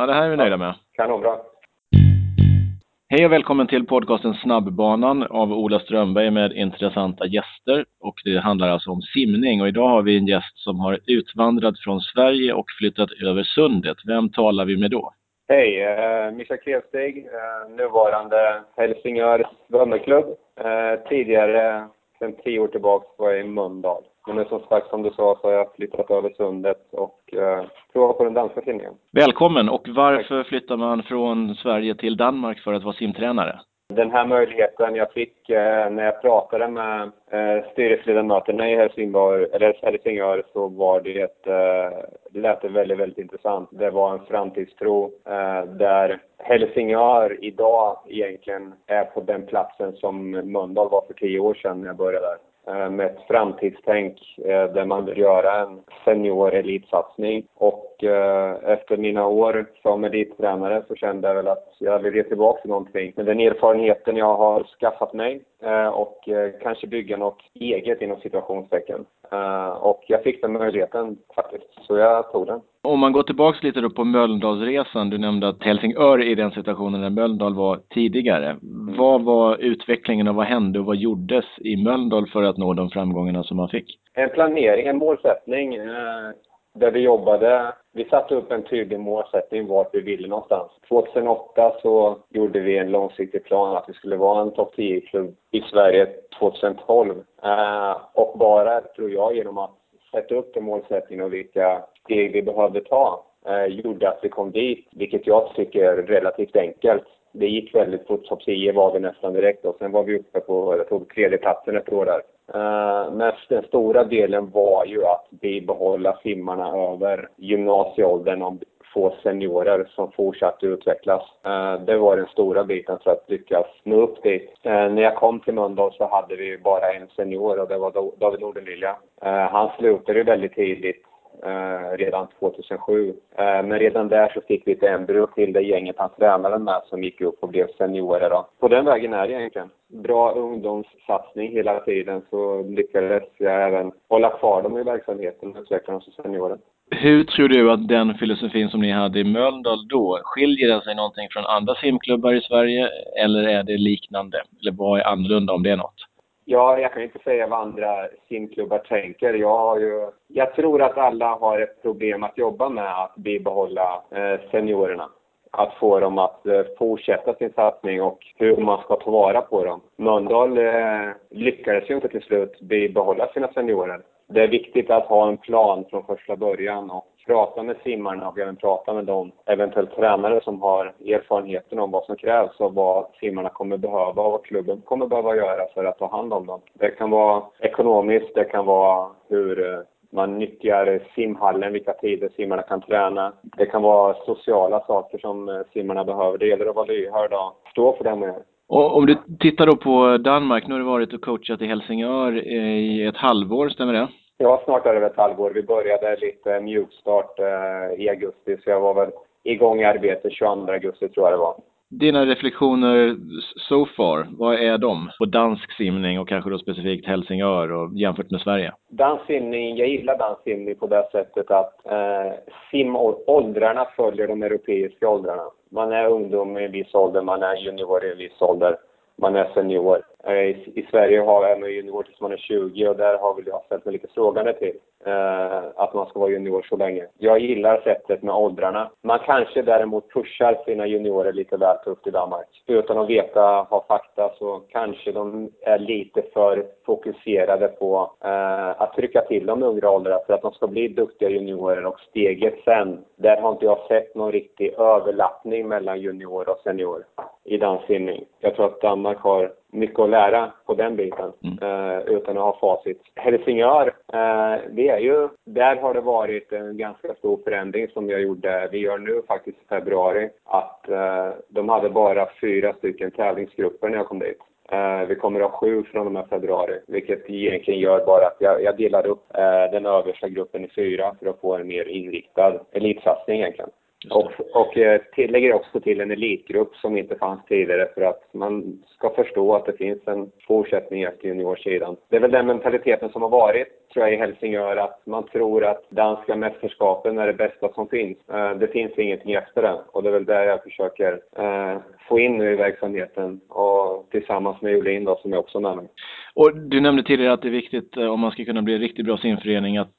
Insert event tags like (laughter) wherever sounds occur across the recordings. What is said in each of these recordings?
Ja, det här är vi nöjda med. Kanonbra. Hej och välkommen till podcasten Snabbbanan av Ola Strömberg med intressanta gäster. Och det handlar alltså om simning. Och idag har vi en gäst som har utvandrat från Sverige och flyttat över sundet. Vem talar vi med då? Hej, eh, Mischa Klevstig, eh, nuvarande Helsingör svömmeklubb. Eh, tidigare, sedan tio år tillbaka, var jag i Mölndal. Men nu som sagt, som du sa, så har jag flyttat över sundet och eh, provat på den danska simningen. Välkommen! Och varför flyttar man från Sverige till Danmark för att vara simtränare? Den här möjligheten jag fick eh, när jag pratade med eh, styrelseledamöterna i eller Helsingör så var det ett, eh, det lät väldigt, väldigt intressant. Det var en framtidstro eh, där Helsingör idag egentligen är på den platsen som Mölndal var för tio år sedan när jag började där. Eh, med ett framtidstänk eh, där man vill göra en senior elitsatsning. Och eh, efter mina år som elittränare så kände jag väl att jag vill ge tillbaka någonting. Med den erfarenheten jag har skaffat mig och kanske bygga något eget inom situationstecken. Och jag fick den möjligheten faktiskt, så jag tog den. Om man går tillbaka lite då på Mölndalsresan. Du nämnde att Helsingör är i den situationen där Mölndal var tidigare. Mm. Vad var utvecklingen och vad hände och vad gjordes i Mölndal för att nå de framgångarna som man fick? En planering, en målsättning eh, där vi jobbade. Vi satte upp en tydlig målsättning vart vi ville någonstans. 2008 så gjorde vi en långsiktig plan att vi skulle vara en topp 10-klubb i Sverige 2012. Eh, och bara, tror jag, genom att sätta upp den målsättningen och vilka steg vi behövde ta eh, gjorde att vi kom dit, vilket jag tycker är relativt enkelt. Det gick väldigt fort. Topp 10 var vi nästan direkt och sen var vi uppe på, jag tror, tredjeplatsen ett år där. Eh, uh, men den stora delen var ju att bibehålla simmarna över gymnasieåldern och få seniorer som fortsatte utvecklas. Uh, det var den stora biten för att lyckas nå upp dit. Uh, när jag kom till Mölndal så hade vi bara en senior och det var David Nordenlilja. Han slutade väldigt tidigt eh, redan 2007. Eh, men redan där så fick vi ett embryo till det gänget han tränade med som gick upp och blev seniorer. Då. På den vägen är det egentligen. Bra ungdomssatsning hela tiden så lyckades jag även hålla kvar dem i verksamheten och utveckla dem som seniorer. Hur tror du att den filosofin som ni hade i Mölndal då, skiljer den sig någonting från andra simklubbar i Sverige eller är det liknande? Eller vad är annorlunda om det är något? Ja, jag kan inte säga vad andra simklubbar tänker. Jag, har ju, jag tror att alla har ett problem att jobba med att bibehålla eh, seniorerna. Att få dem att eh, fortsätta sin satsning och hur man ska ta vara på dem. Mölndal eh, lyckades ju inte till slut bibehålla sina seniorer. Det är viktigt att ha en plan från första början och prata med simmarna och även prata med de eventuellt tränare som har erfarenheten om vad som krävs och vad simmarna kommer behöva och vad klubben kommer behöva göra för att ta hand om dem. Det kan vara ekonomiskt, det kan vara hur eh, man nyttjar simhallen, vilka tider simmarna kan träna. Det kan vara sociala saker som eh, simmarna behöver. Det gäller att vara lyhörd och stå för det man gör. Och om du tittar då på Danmark, nu har du varit och coachat i Helsingör eh, i ett halvår, stämmer det? Ja, snart över ett halvår. Vi började lite mjukstart eh, i augusti, så jag var väl igång i arbetet 22 augusti tror jag det var. Dina reflektioner so far, vad är de? På dansk simning och kanske då specifikt Helsingör och jämfört med Sverige? Dansk simning, jag gillar dansk simning på det sättet att eh, simåldrarna följer de europeiska åldrarna. Man är ungdom i en viss ålder, man är junior i en viss ålder, man är senior. Eh, I, I Sverige har man junior tills man är 20 och där har väl jag ställt mig lite frågande till eh, att man ska vara junior så länge. Jag gillar sättet med åldrarna. Man kanske däremot pushar sina juniorer lite väl tufft i Danmark. Utan att veta, ha fakta, så kanske de är lite för fokuserade på eh, att trycka till dem i unga åldrar för att de ska bli duktiga juniorer och steget sen. Där har inte jag sett någon riktig överlappning mellan junior och senior i danssimning. Jag tror att Danmark har mycket att lära på den biten mm. eh, utan att ha facit. Helsingör, eh, det är ju, där har det varit en ganska stor förändring som jag gjorde, vi gör nu faktiskt i februari, att eh, de hade bara fyra stycken tävlingsgrupper när jag kom dit. Vi kommer att ha sju från och med februari, vilket egentligen gör bara att jag, jag delar upp den översta gruppen i fyra för att få en mer inriktad elitsatsning egentligen. Och, och eh, också till en elitgrupp som inte fanns tidigare för att man ska förstå att det finns en fortsättning efter juniorsidan. Det är väl den mentaliteten som har varit, tror jag, i Helsingör att man tror att danska mästerskapen är det bästa som finns. Eh, det finns ingenting efter det och det är väl det jag försöker eh, få in nu i verksamheten och tillsammans med Jolin då som är också med mig. Och du nämnde tidigare att det är viktigt om man ska kunna bli en riktigt bra simförening att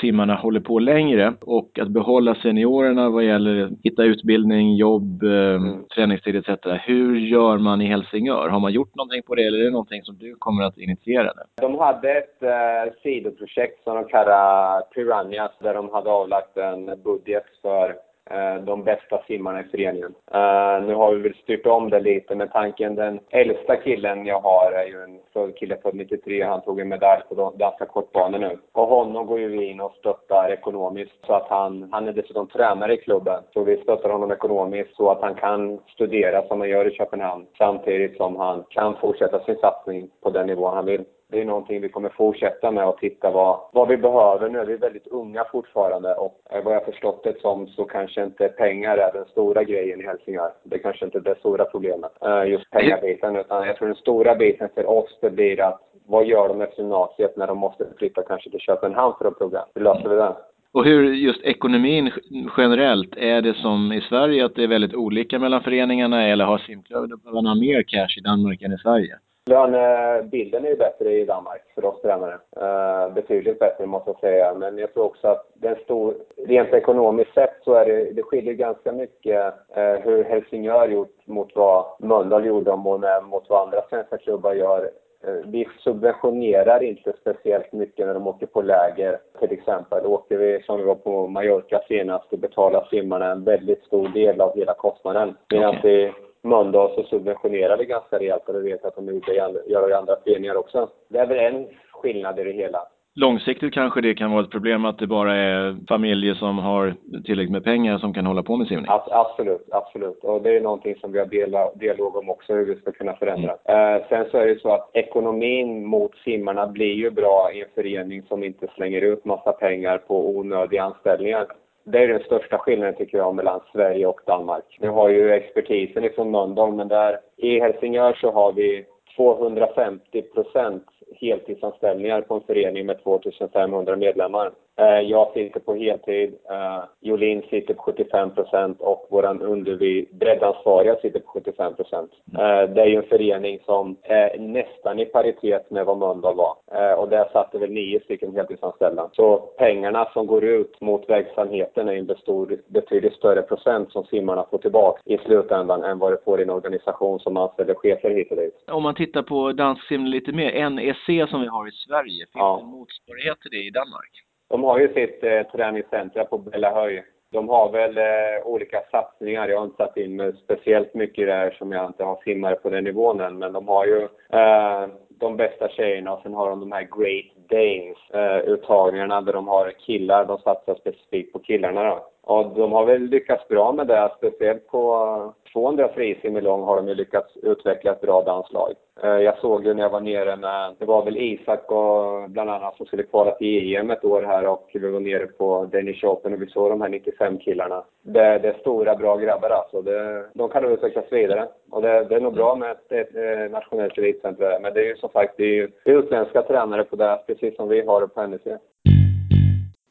simmarna håller på längre och att behålla seniorerna vad gäller hitta utbildning, jobb, eh, mm. träningstid etc. Hur gör man i Helsingör? Har man gjort någonting på det eller är det någonting som du kommer att initiera? Nu? De hade ett eh, projekt som de kallar Piranhas där de hade avlagt en budget för eh, de bästa simmarna i föreningen. Uh, nu har vi väl styrt om det lite med tanken den äldsta killen jag har är ju en född kille född 93. Han tog en medalj på danska kortbanor nu. Och honom går ju vi in och stöttar ekonomiskt så att han, han är dessutom tränare i klubben. Så vi stöttar honom ekonomiskt så att han kan studera som han gör i Köpenhamn samtidigt som han kan fortsätta sin satsning på den nivå han vill det är någonting vi kommer fortsätta med och titta vad, vad vi behöver nu. Vi är väldigt unga fortfarande och eh, vad jag förstått det som så kanske inte pengar är den stora grejen i Helsingör. Det kanske inte är det stora problemet, eh, just pengabiten, utan jag tror den stora biten för oss det blir att vad gör de efter gymnasiet när de måste flytta kanske till Köpenhamn för att plugga? Hur löser vi det? Och hur just ekonomin generellt, är det som i Sverige att det är väldigt olika mellan föreningarna eller har simklubbarna mer cash i Danmark än i Sverige? Lönebilden är ju bättre i Danmark för oss tränare. Uh, betydligt bättre måste jag säga. Men jag tror också att den stor, rent ekonomiskt sett så är det, det skiljer ganska mycket uh, hur Helsingör gjort mot vad Mölndal gjorde och mot vad andra svenska klubbar gör. Uh, vi subventionerar inte speciellt mycket när de åker på läger. Till exempel åker vi, som vi var på Mallorca senast, och betalar simmarna en väldigt stor del av hela kostnaden. Medan okay. Mölndal så subventionerar vi ganska rejält och det vet jag att de gör i andra föreningar också. Det är väl en skillnad i det hela. Långsiktigt kanske det kan vara ett problem att det bara är familjer som har tillräckligt med pengar som kan hålla på med simning? Absolut, absolut. Och det är någonting som vi har dialog om också, hur vi ska kunna förändra. Mm. Eh, sen så är det så att ekonomin mot simmarna blir ju bra i en förening som inte slänger ut massa pengar på onödiga anställningar. Det är den största skillnaden tycker jag mellan Sverige och Danmark. Nu har ju expertisen ifrån Mölndal, men där i Helsingör så har vi 250 procent heltidsanställningar på en förening med 2500 medlemmar. Eh, jag sitter på heltid, eh, Jolin sitter på 75 procent och vår breddansvariga sitter på 75 procent. Eh, det är ju en förening som är nästan i paritet med vad Mölndal var. Och där satt det väl nio stycken heltidsanställda. Så pengarna som går ut mot verksamheten är en bestor, betydligt större procent som simmarna får tillbaka i slutändan än vad det får i en organisation som anställer chefer hit och dit. Om man tittar på dansksim lite mer, NEC som vi har i Sverige, finns ja. det en motsvarighet till det i Danmark? De har ju sitt eh, träningscentra på Bellahöj. De har väl eh, olika satsningar. Jag har inte satt in mig speciellt mycket där som jag inte har simmare på den nivån än. Men de har ju eh, de bästa tjejerna och sen har de de här Great Danes eh, uttagningarna där de har killar. De satsar specifikt på killarna då. Och de har väl lyckats bra med det, speciellt på 200 frisim i lång har de ju lyckats utveckla ett bra danslag. Eh, jag såg ju när jag var nere med, det var väl Isak och bland annat som skulle kvala till EM ett år här och vi var nere på Danish Open och vi såg de här 95 killarna. Det, det är stora bra grabbar alltså. Det, de kan nog utvecklas vidare. Och det, det är nog bra med ett, ett, ett nationellt elitcenter Men det är ju som sagt, det är ju utländska tränare på det, precis som vi har det på NEC.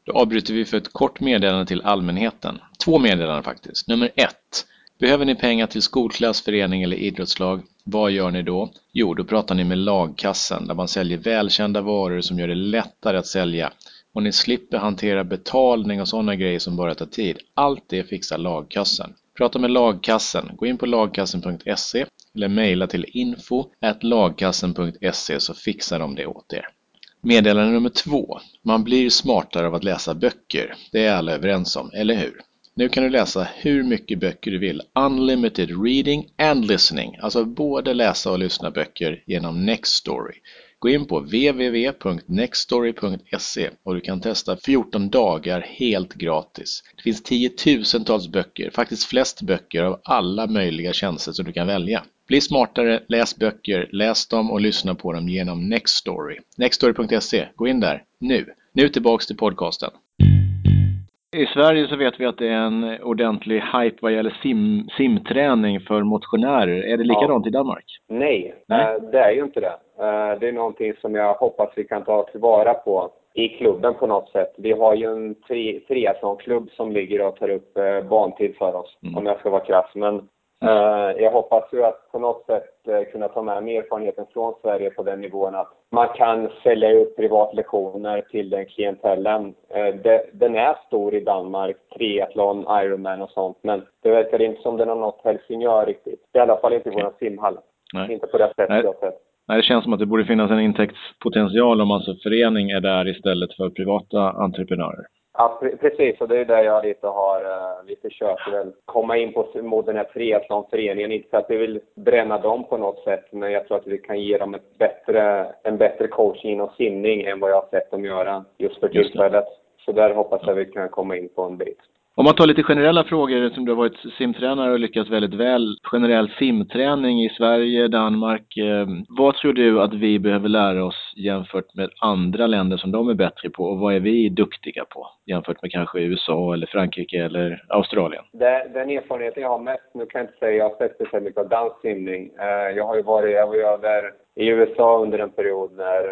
Då avbryter vi för ett kort meddelande till allmänheten. Två meddelanden faktiskt. Nummer ett. Behöver ni pengar till skolklass, förening eller idrottslag? Vad gör ni då? Jo, då pratar ni med lagkassen där man säljer välkända varor som gör det lättare att sälja. Och ni slipper hantera betalning och sådana grejer som bara tar tid. Allt det fixar lagkassen. Prata med lagkassen. Gå in på lagkassen.se eller mejla till info lagkassen.se så fixar de det åt er. Meddelande nummer två. Man blir smartare av att läsa böcker. Det är alla överens om, eller hur? Nu kan du läsa hur mycket böcker du vill. Unlimited reading and listening. Alltså både läsa och lyssna böcker genom Nextory. Gå in på www.nextory.se och du kan testa 14 dagar helt gratis. Det finns tiotusentals böcker, faktiskt flest böcker av alla möjliga tjänster som du kan välja. Bli smartare, läs böcker, läs dem och lyssna på dem genom Nextory. Nextory.se, gå in där, nu! Nu tillbaks till podcasten. I Sverige så vet vi att det är en ordentlig hype vad gäller sim, simträning för motionärer. Är det likadant ja. i Danmark? Nej, Nej, det är ju inte det. Det är någonting som jag hoppas vi kan ta tillvara på i klubben på något sätt. Vi har ju en triathlonklubb som ligger och tar upp bantid för oss, mm. om jag ska vara krass. Men jag hoppas ju att på något sätt uh, kunna ta med mig erfarenheten från Sverige på den nivån att man kan sälja ut privatlektioner till den klientellen. Det, den är stor i Danmark, triathlon, Ironman och sånt, men det verkar inte som den har nått Helsingör riktigt. I alla fall inte i vår simhall. Nej. Inte på det sättet Nej. jag sett. Nej, det känns som att det borde finnas en intäktspotential om alltså förening är där istället för privata entreprenörer. Ja, precis. Och det är där jag lite har... Vi försöker väl komma in på mot den här triathlonföreningen. Inte för att vi vill bränna dem på något sätt, men jag tror att vi kan ge dem ett bättre, en bättre coaching inom simning än vad jag har sett dem göra just för tillfället. Så där hoppas jag vi kan komma in på en bit. Om man tar lite generella frågor, som du har varit simtränare och lyckats väldigt väl. Generell simträning i Sverige, Danmark. Eh, vad tror du att vi behöver lära oss jämfört med andra länder som de är bättre på? Och vad är vi duktiga på jämfört med kanske USA eller Frankrike eller Australien? Den erfarenheten jag har mest, nu kan jag inte säga jag har sett speciellt mycket av danssimning. simning. Eh, jag har ju varit, jag var ju över i USA under en period när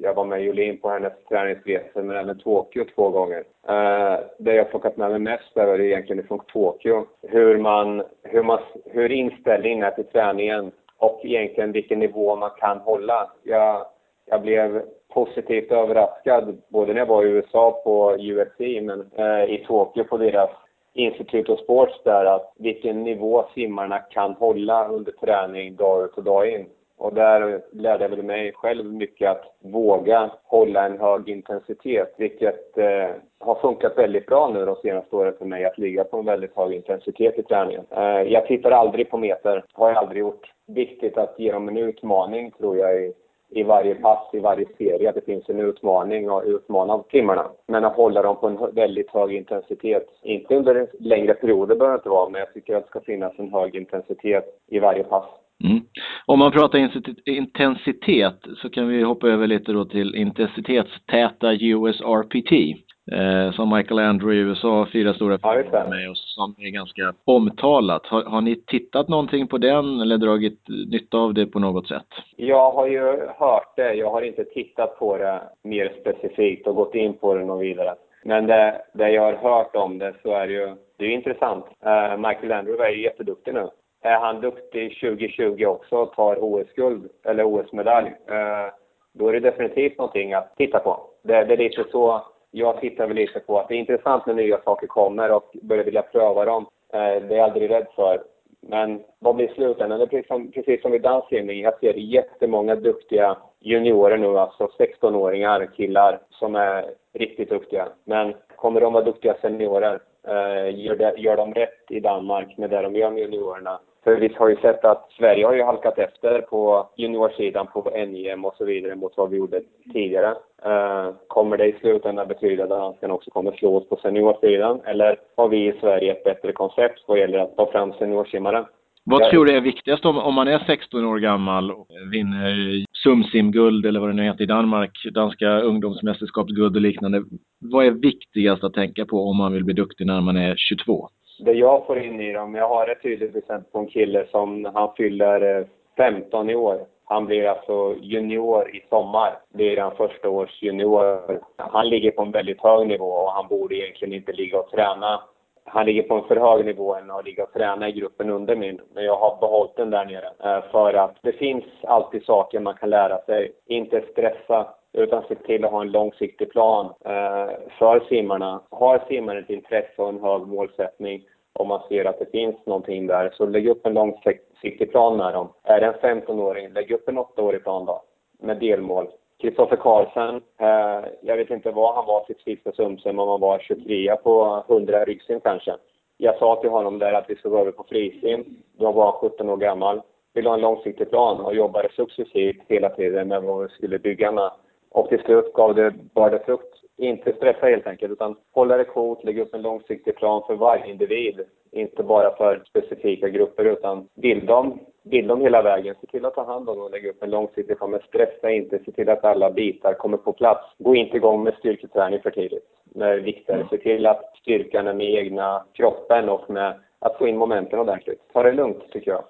jag var med Jolin på hennes träningsresor, men även Tokyo två gånger. Eh, det jag plockat med mig mest är egentligen från Tokyo. Hur, man, hur, man, hur inställningen är till träningen och egentligen vilken nivå man kan hålla. Jag, jag blev positivt överraskad både när jag var i USA på UFC men eh, i Tokyo på deras Institute of Sports där att vilken nivå simmarna kan hålla under träning dag ut och dag in. Och där lärde jag väl mig själv mycket att våga hålla en hög intensitet, vilket eh, har funkat väldigt bra nu de senaste åren för mig, att ligga på en väldigt hög intensitet i träningen. Eh, jag tittar aldrig på meter, har jag aldrig gjort. Viktigt att ge dem en utmaning, tror jag, i, i varje pass, i varje serie, att det finns en utmaning och utmana timmarna. Men att hålla dem på en väldigt hög intensitet, inte under längre perioder behöver det inte vara, men jag tycker att det ska finnas en hög intensitet i varje pass. Mm. Om man pratar intensitet så kan vi hoppa över lite då till intensitetstäta USRPT. Eh, som Michael Andrew i USA, fyra stora ja, med och som är ganska omtalat. Har, har, ni tittat någonting på den eller dragit nytta av det på något sätt? Jag har ju hört det. Jag har inte tittat på det mer specifikt och gått in på det något vidare. Men det, det jag har hört om det så är det ju, det är intressant. Uh, Michael Andrew är ju jätteduktig nu är han duktig 2020 också och tar OS-guld eller OS-medalj, eh, då är det definitivt någonting att titta på. Det, det är lite så jag tittar väl lite på att det är intressant när nya saker kommer och börjar vilja pröva dem. Eh, det är jag aldrig rädd för. Men vad blir slutändan? Det är precis som, precis som i danssimning. Jag ser jättemånga duktiga juniorer nu, alltså 16-åringar, killar, som är riktigt duktiga. Men kommer de vara duktiga seniorer? Eh, gör, det, gör de rätt i Danmark med det de gör med juniorerna? För vi har ju sett att Sverige har ju halkat efter på juniorsidan på NIM och så vidare mot vad vi gjorde tidigare. Uh, kommer det i slutändan betyda att danskarna också kommer slå oss på seniorsidan? Eller har vi i Sverige ett bättre koncept vad gäller att ta fram seniorsimmare? Vad tror du är viktigast om, om man är 16 år gammal och vinner Sumsim-guld eller vad det nu heter i Danmark, danska ungdomsmästerskapsguld och liknande. Vad är viktigast att tänka på om man vill bli duktig när man är 22? Det jag får in i dem, jag har ett tydligt exempel på en kille som, han fyller eh, 15 i år. Han blir alltså junior i sommar. Det är han första års junior. Han ligger på en väldigt hög nivå och han borde egentligen inte ligga och träna. Han ligger på en för hög nivå än att ligga och träna i gruppen under min. Men jag har behållit den där nere. Eh, för att det finns alltid saker man kan lära sig. Inte stressa utan se till att ha en långsiktig plan eh, för simmarna. Har simmaren ett intresse och en hög målsättning om man ser att det finns någonting där, så lägg upp en långsiktig plan med dem. Är det en 15-åring, lägg upp en 8-årig plan då, med delmål. Kristoffer Karlsson, eh, jag vet inte vad han var sitt sista Sumsen, om han var 23 på 100 ryggsim kanske. Jag sa till honom där att vi ska gå över på frisim. Då var han 17 år gammal. Vill ha en långsiktig plan och jobbade successivt hela tiden med vad vi skulle bygga med. Och till slut gav det, bara frukt. Inte stressa helt enkelt, utan hålla det coolt, lägga upp en långsiktig plan för varje individ. Inte bara för specifika grupper, utan vill de, vill de hela vägen, se till att ta hand om dem och lägga upp en långsiktig plan. Men stressa inte, se till att alla bitar kommer på plats. Gå inte igång med styrketräning för tidigt. Det är viktigare. Se till att styrkan är med egna kroppen och med att få in momenten ordentligt. Ta det lugnt, tycker jag.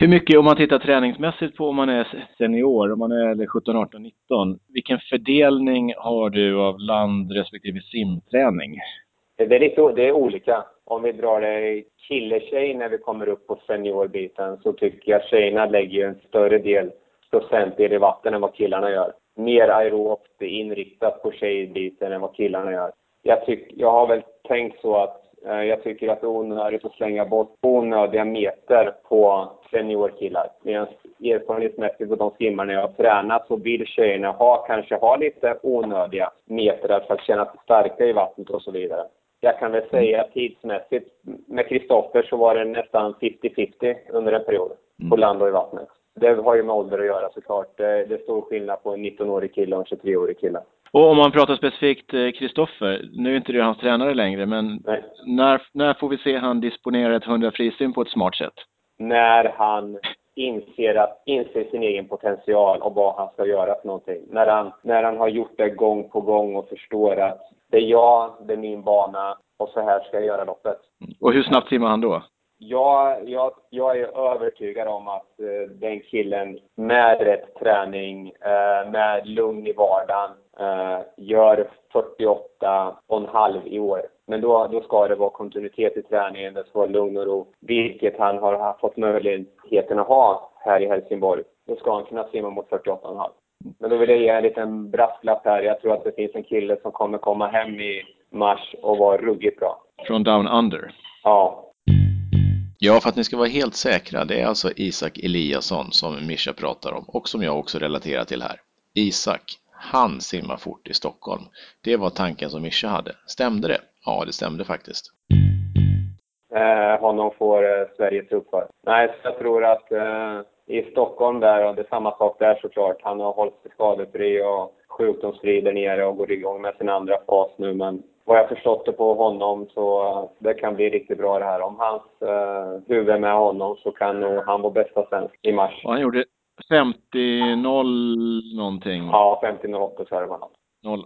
Hur mycket, om man tittar träningsmässigt på om man är senior, om man är 17, 18, 19, vilken fördelning har du av land respektive simträning? Det är, lite, det är olika. Om vi drar det kille-tjej när vi kommer upp på seniorbiten så tycker jag tjejerna lägger en större del procentdel i vatten än vad killarna gör. Mer aerobt inriktat på tjejbiten än vad killarna gör. Jag, tyck, jag har väl tänkt så att jag tycker att det är onödigt att slänga bort onödiga meter på seniorkillar. Erfarenhetsmässigt på de simmarna jag har tränat så vill tjejerna ha, kanske ha lite onödiga meter för att känna sig starka i vattnet och så vidare. Jag kan väl säga tidsmässigt, med Kristoffer så var det nästan 50-50 under en period på mm. land och i vattnet. Det har ju med ålder att göra såklart. Det, det är stor skillnad på en 19-årig kille och en 23-årig kille. Och om man pratar specifikt eh, Kristoffer, nu är inte du hans tränare längre, men när, när får vi se han disponera ett 100 frisim på ett smart sätt? När han inser, att, inser sin egen potential och vad han ska göra för någonting. När han, när han har gjort det gång på gång och förstår att det är jag, det är min bana och så här ska jag göra loppet. Och hur snabbt simmar han då? Jag, jag, jag är övertygad om att eh, den killen med rätt träning, eh, med lugn i vardagen, eh, gör 48,5 i år. Men då, då ska det vara kontinuitet i träningen, det ska vara lugn och ro. Vilket han har fått möjligheten att ha här i Helsingborg. Då ska han kunna simma mot 48,5. Men då vill jag ge en liten brasklapp här. Jag tror att det finns en kille som kommer komma hem i mars och vara ruggigt bra. Från Down Under? Ja. Ja, för att ni ska vara helt säkra, det är alltså Isak Eliasson som Mischa pratar om och som jag också relaterar till här. Isak, han simmar fort i Stockholm. Det var tanken som Mischa hade. Stämde det? Ja, det stämde faktiskt. Eh, honom får eh, Sverige tro för. Nej, så jag tror att eh, i Stockholm där, och det är samma sak där såklart. Han har hållit sig skadefri och sjukdomsfri där nere och går igång med sin andra fas nu. Men vad jag förstått det på honom så det kan bli riktigt bra det här. Om hans eh, huvud är med honom så kan nog han vara bästa svensk i mars. Och han gjorde 50-0 någonting? Ja, 50-08 så är det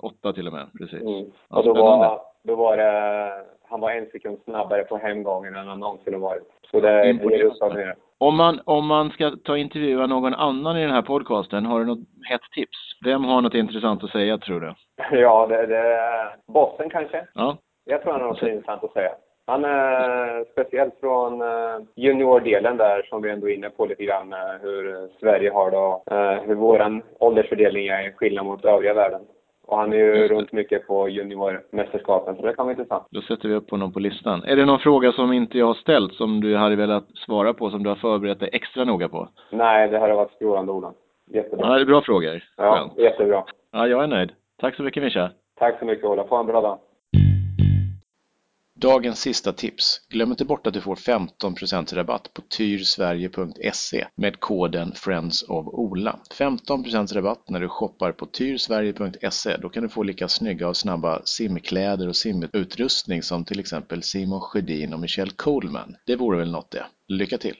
08 till och med, precis. Mm. och då var, då var det, han var en sekund snabbare på hemgången än han någonsin har varit. Så det, ger utslag ner. Om man, om man ska ta intervjua någon annan i den här podcasten, har du något hett tips? Vem har något intressant att säga, tror du? (laughs) Ja, det, det är bossen kanske. Ja. Jag tror han har något intressant att säga. Han är speciellt från eh, juniordelen där som vi ändå är inne på lite grann, eh, hur Sverige har det och eh, hur vår åldersfördelning är skillnad mot övriga världen. Och han är ju runt mycket på juniormästerskapen, så det kan vara intressant. Då sätter vi upp honom på listan. Är det någon fråga som inte jag har ställt som du hade velat svara på, som du har förberett dig extra noga på? Nej, det här har varit strålande, Ola. Jättebra. Ja, det är bra frågor. Ja, Skönt. jättebra. Ja, jag är nöjd. Tack så mycket, Mischa. Tack så mycket, Ola. Få en bra dag. Dagens sista tips. Glöm inte bort att du får 15% rabatt på tyrsverige.se med koden Friends of Ola. 15% rabatt när du shoppar på tyrsverige.se. Då kan du få lika snygga och snabba simkläder och simutrustning som till exempel Simon Sjödin och Michelle Coleman. Det vore väl något det. Lycka till!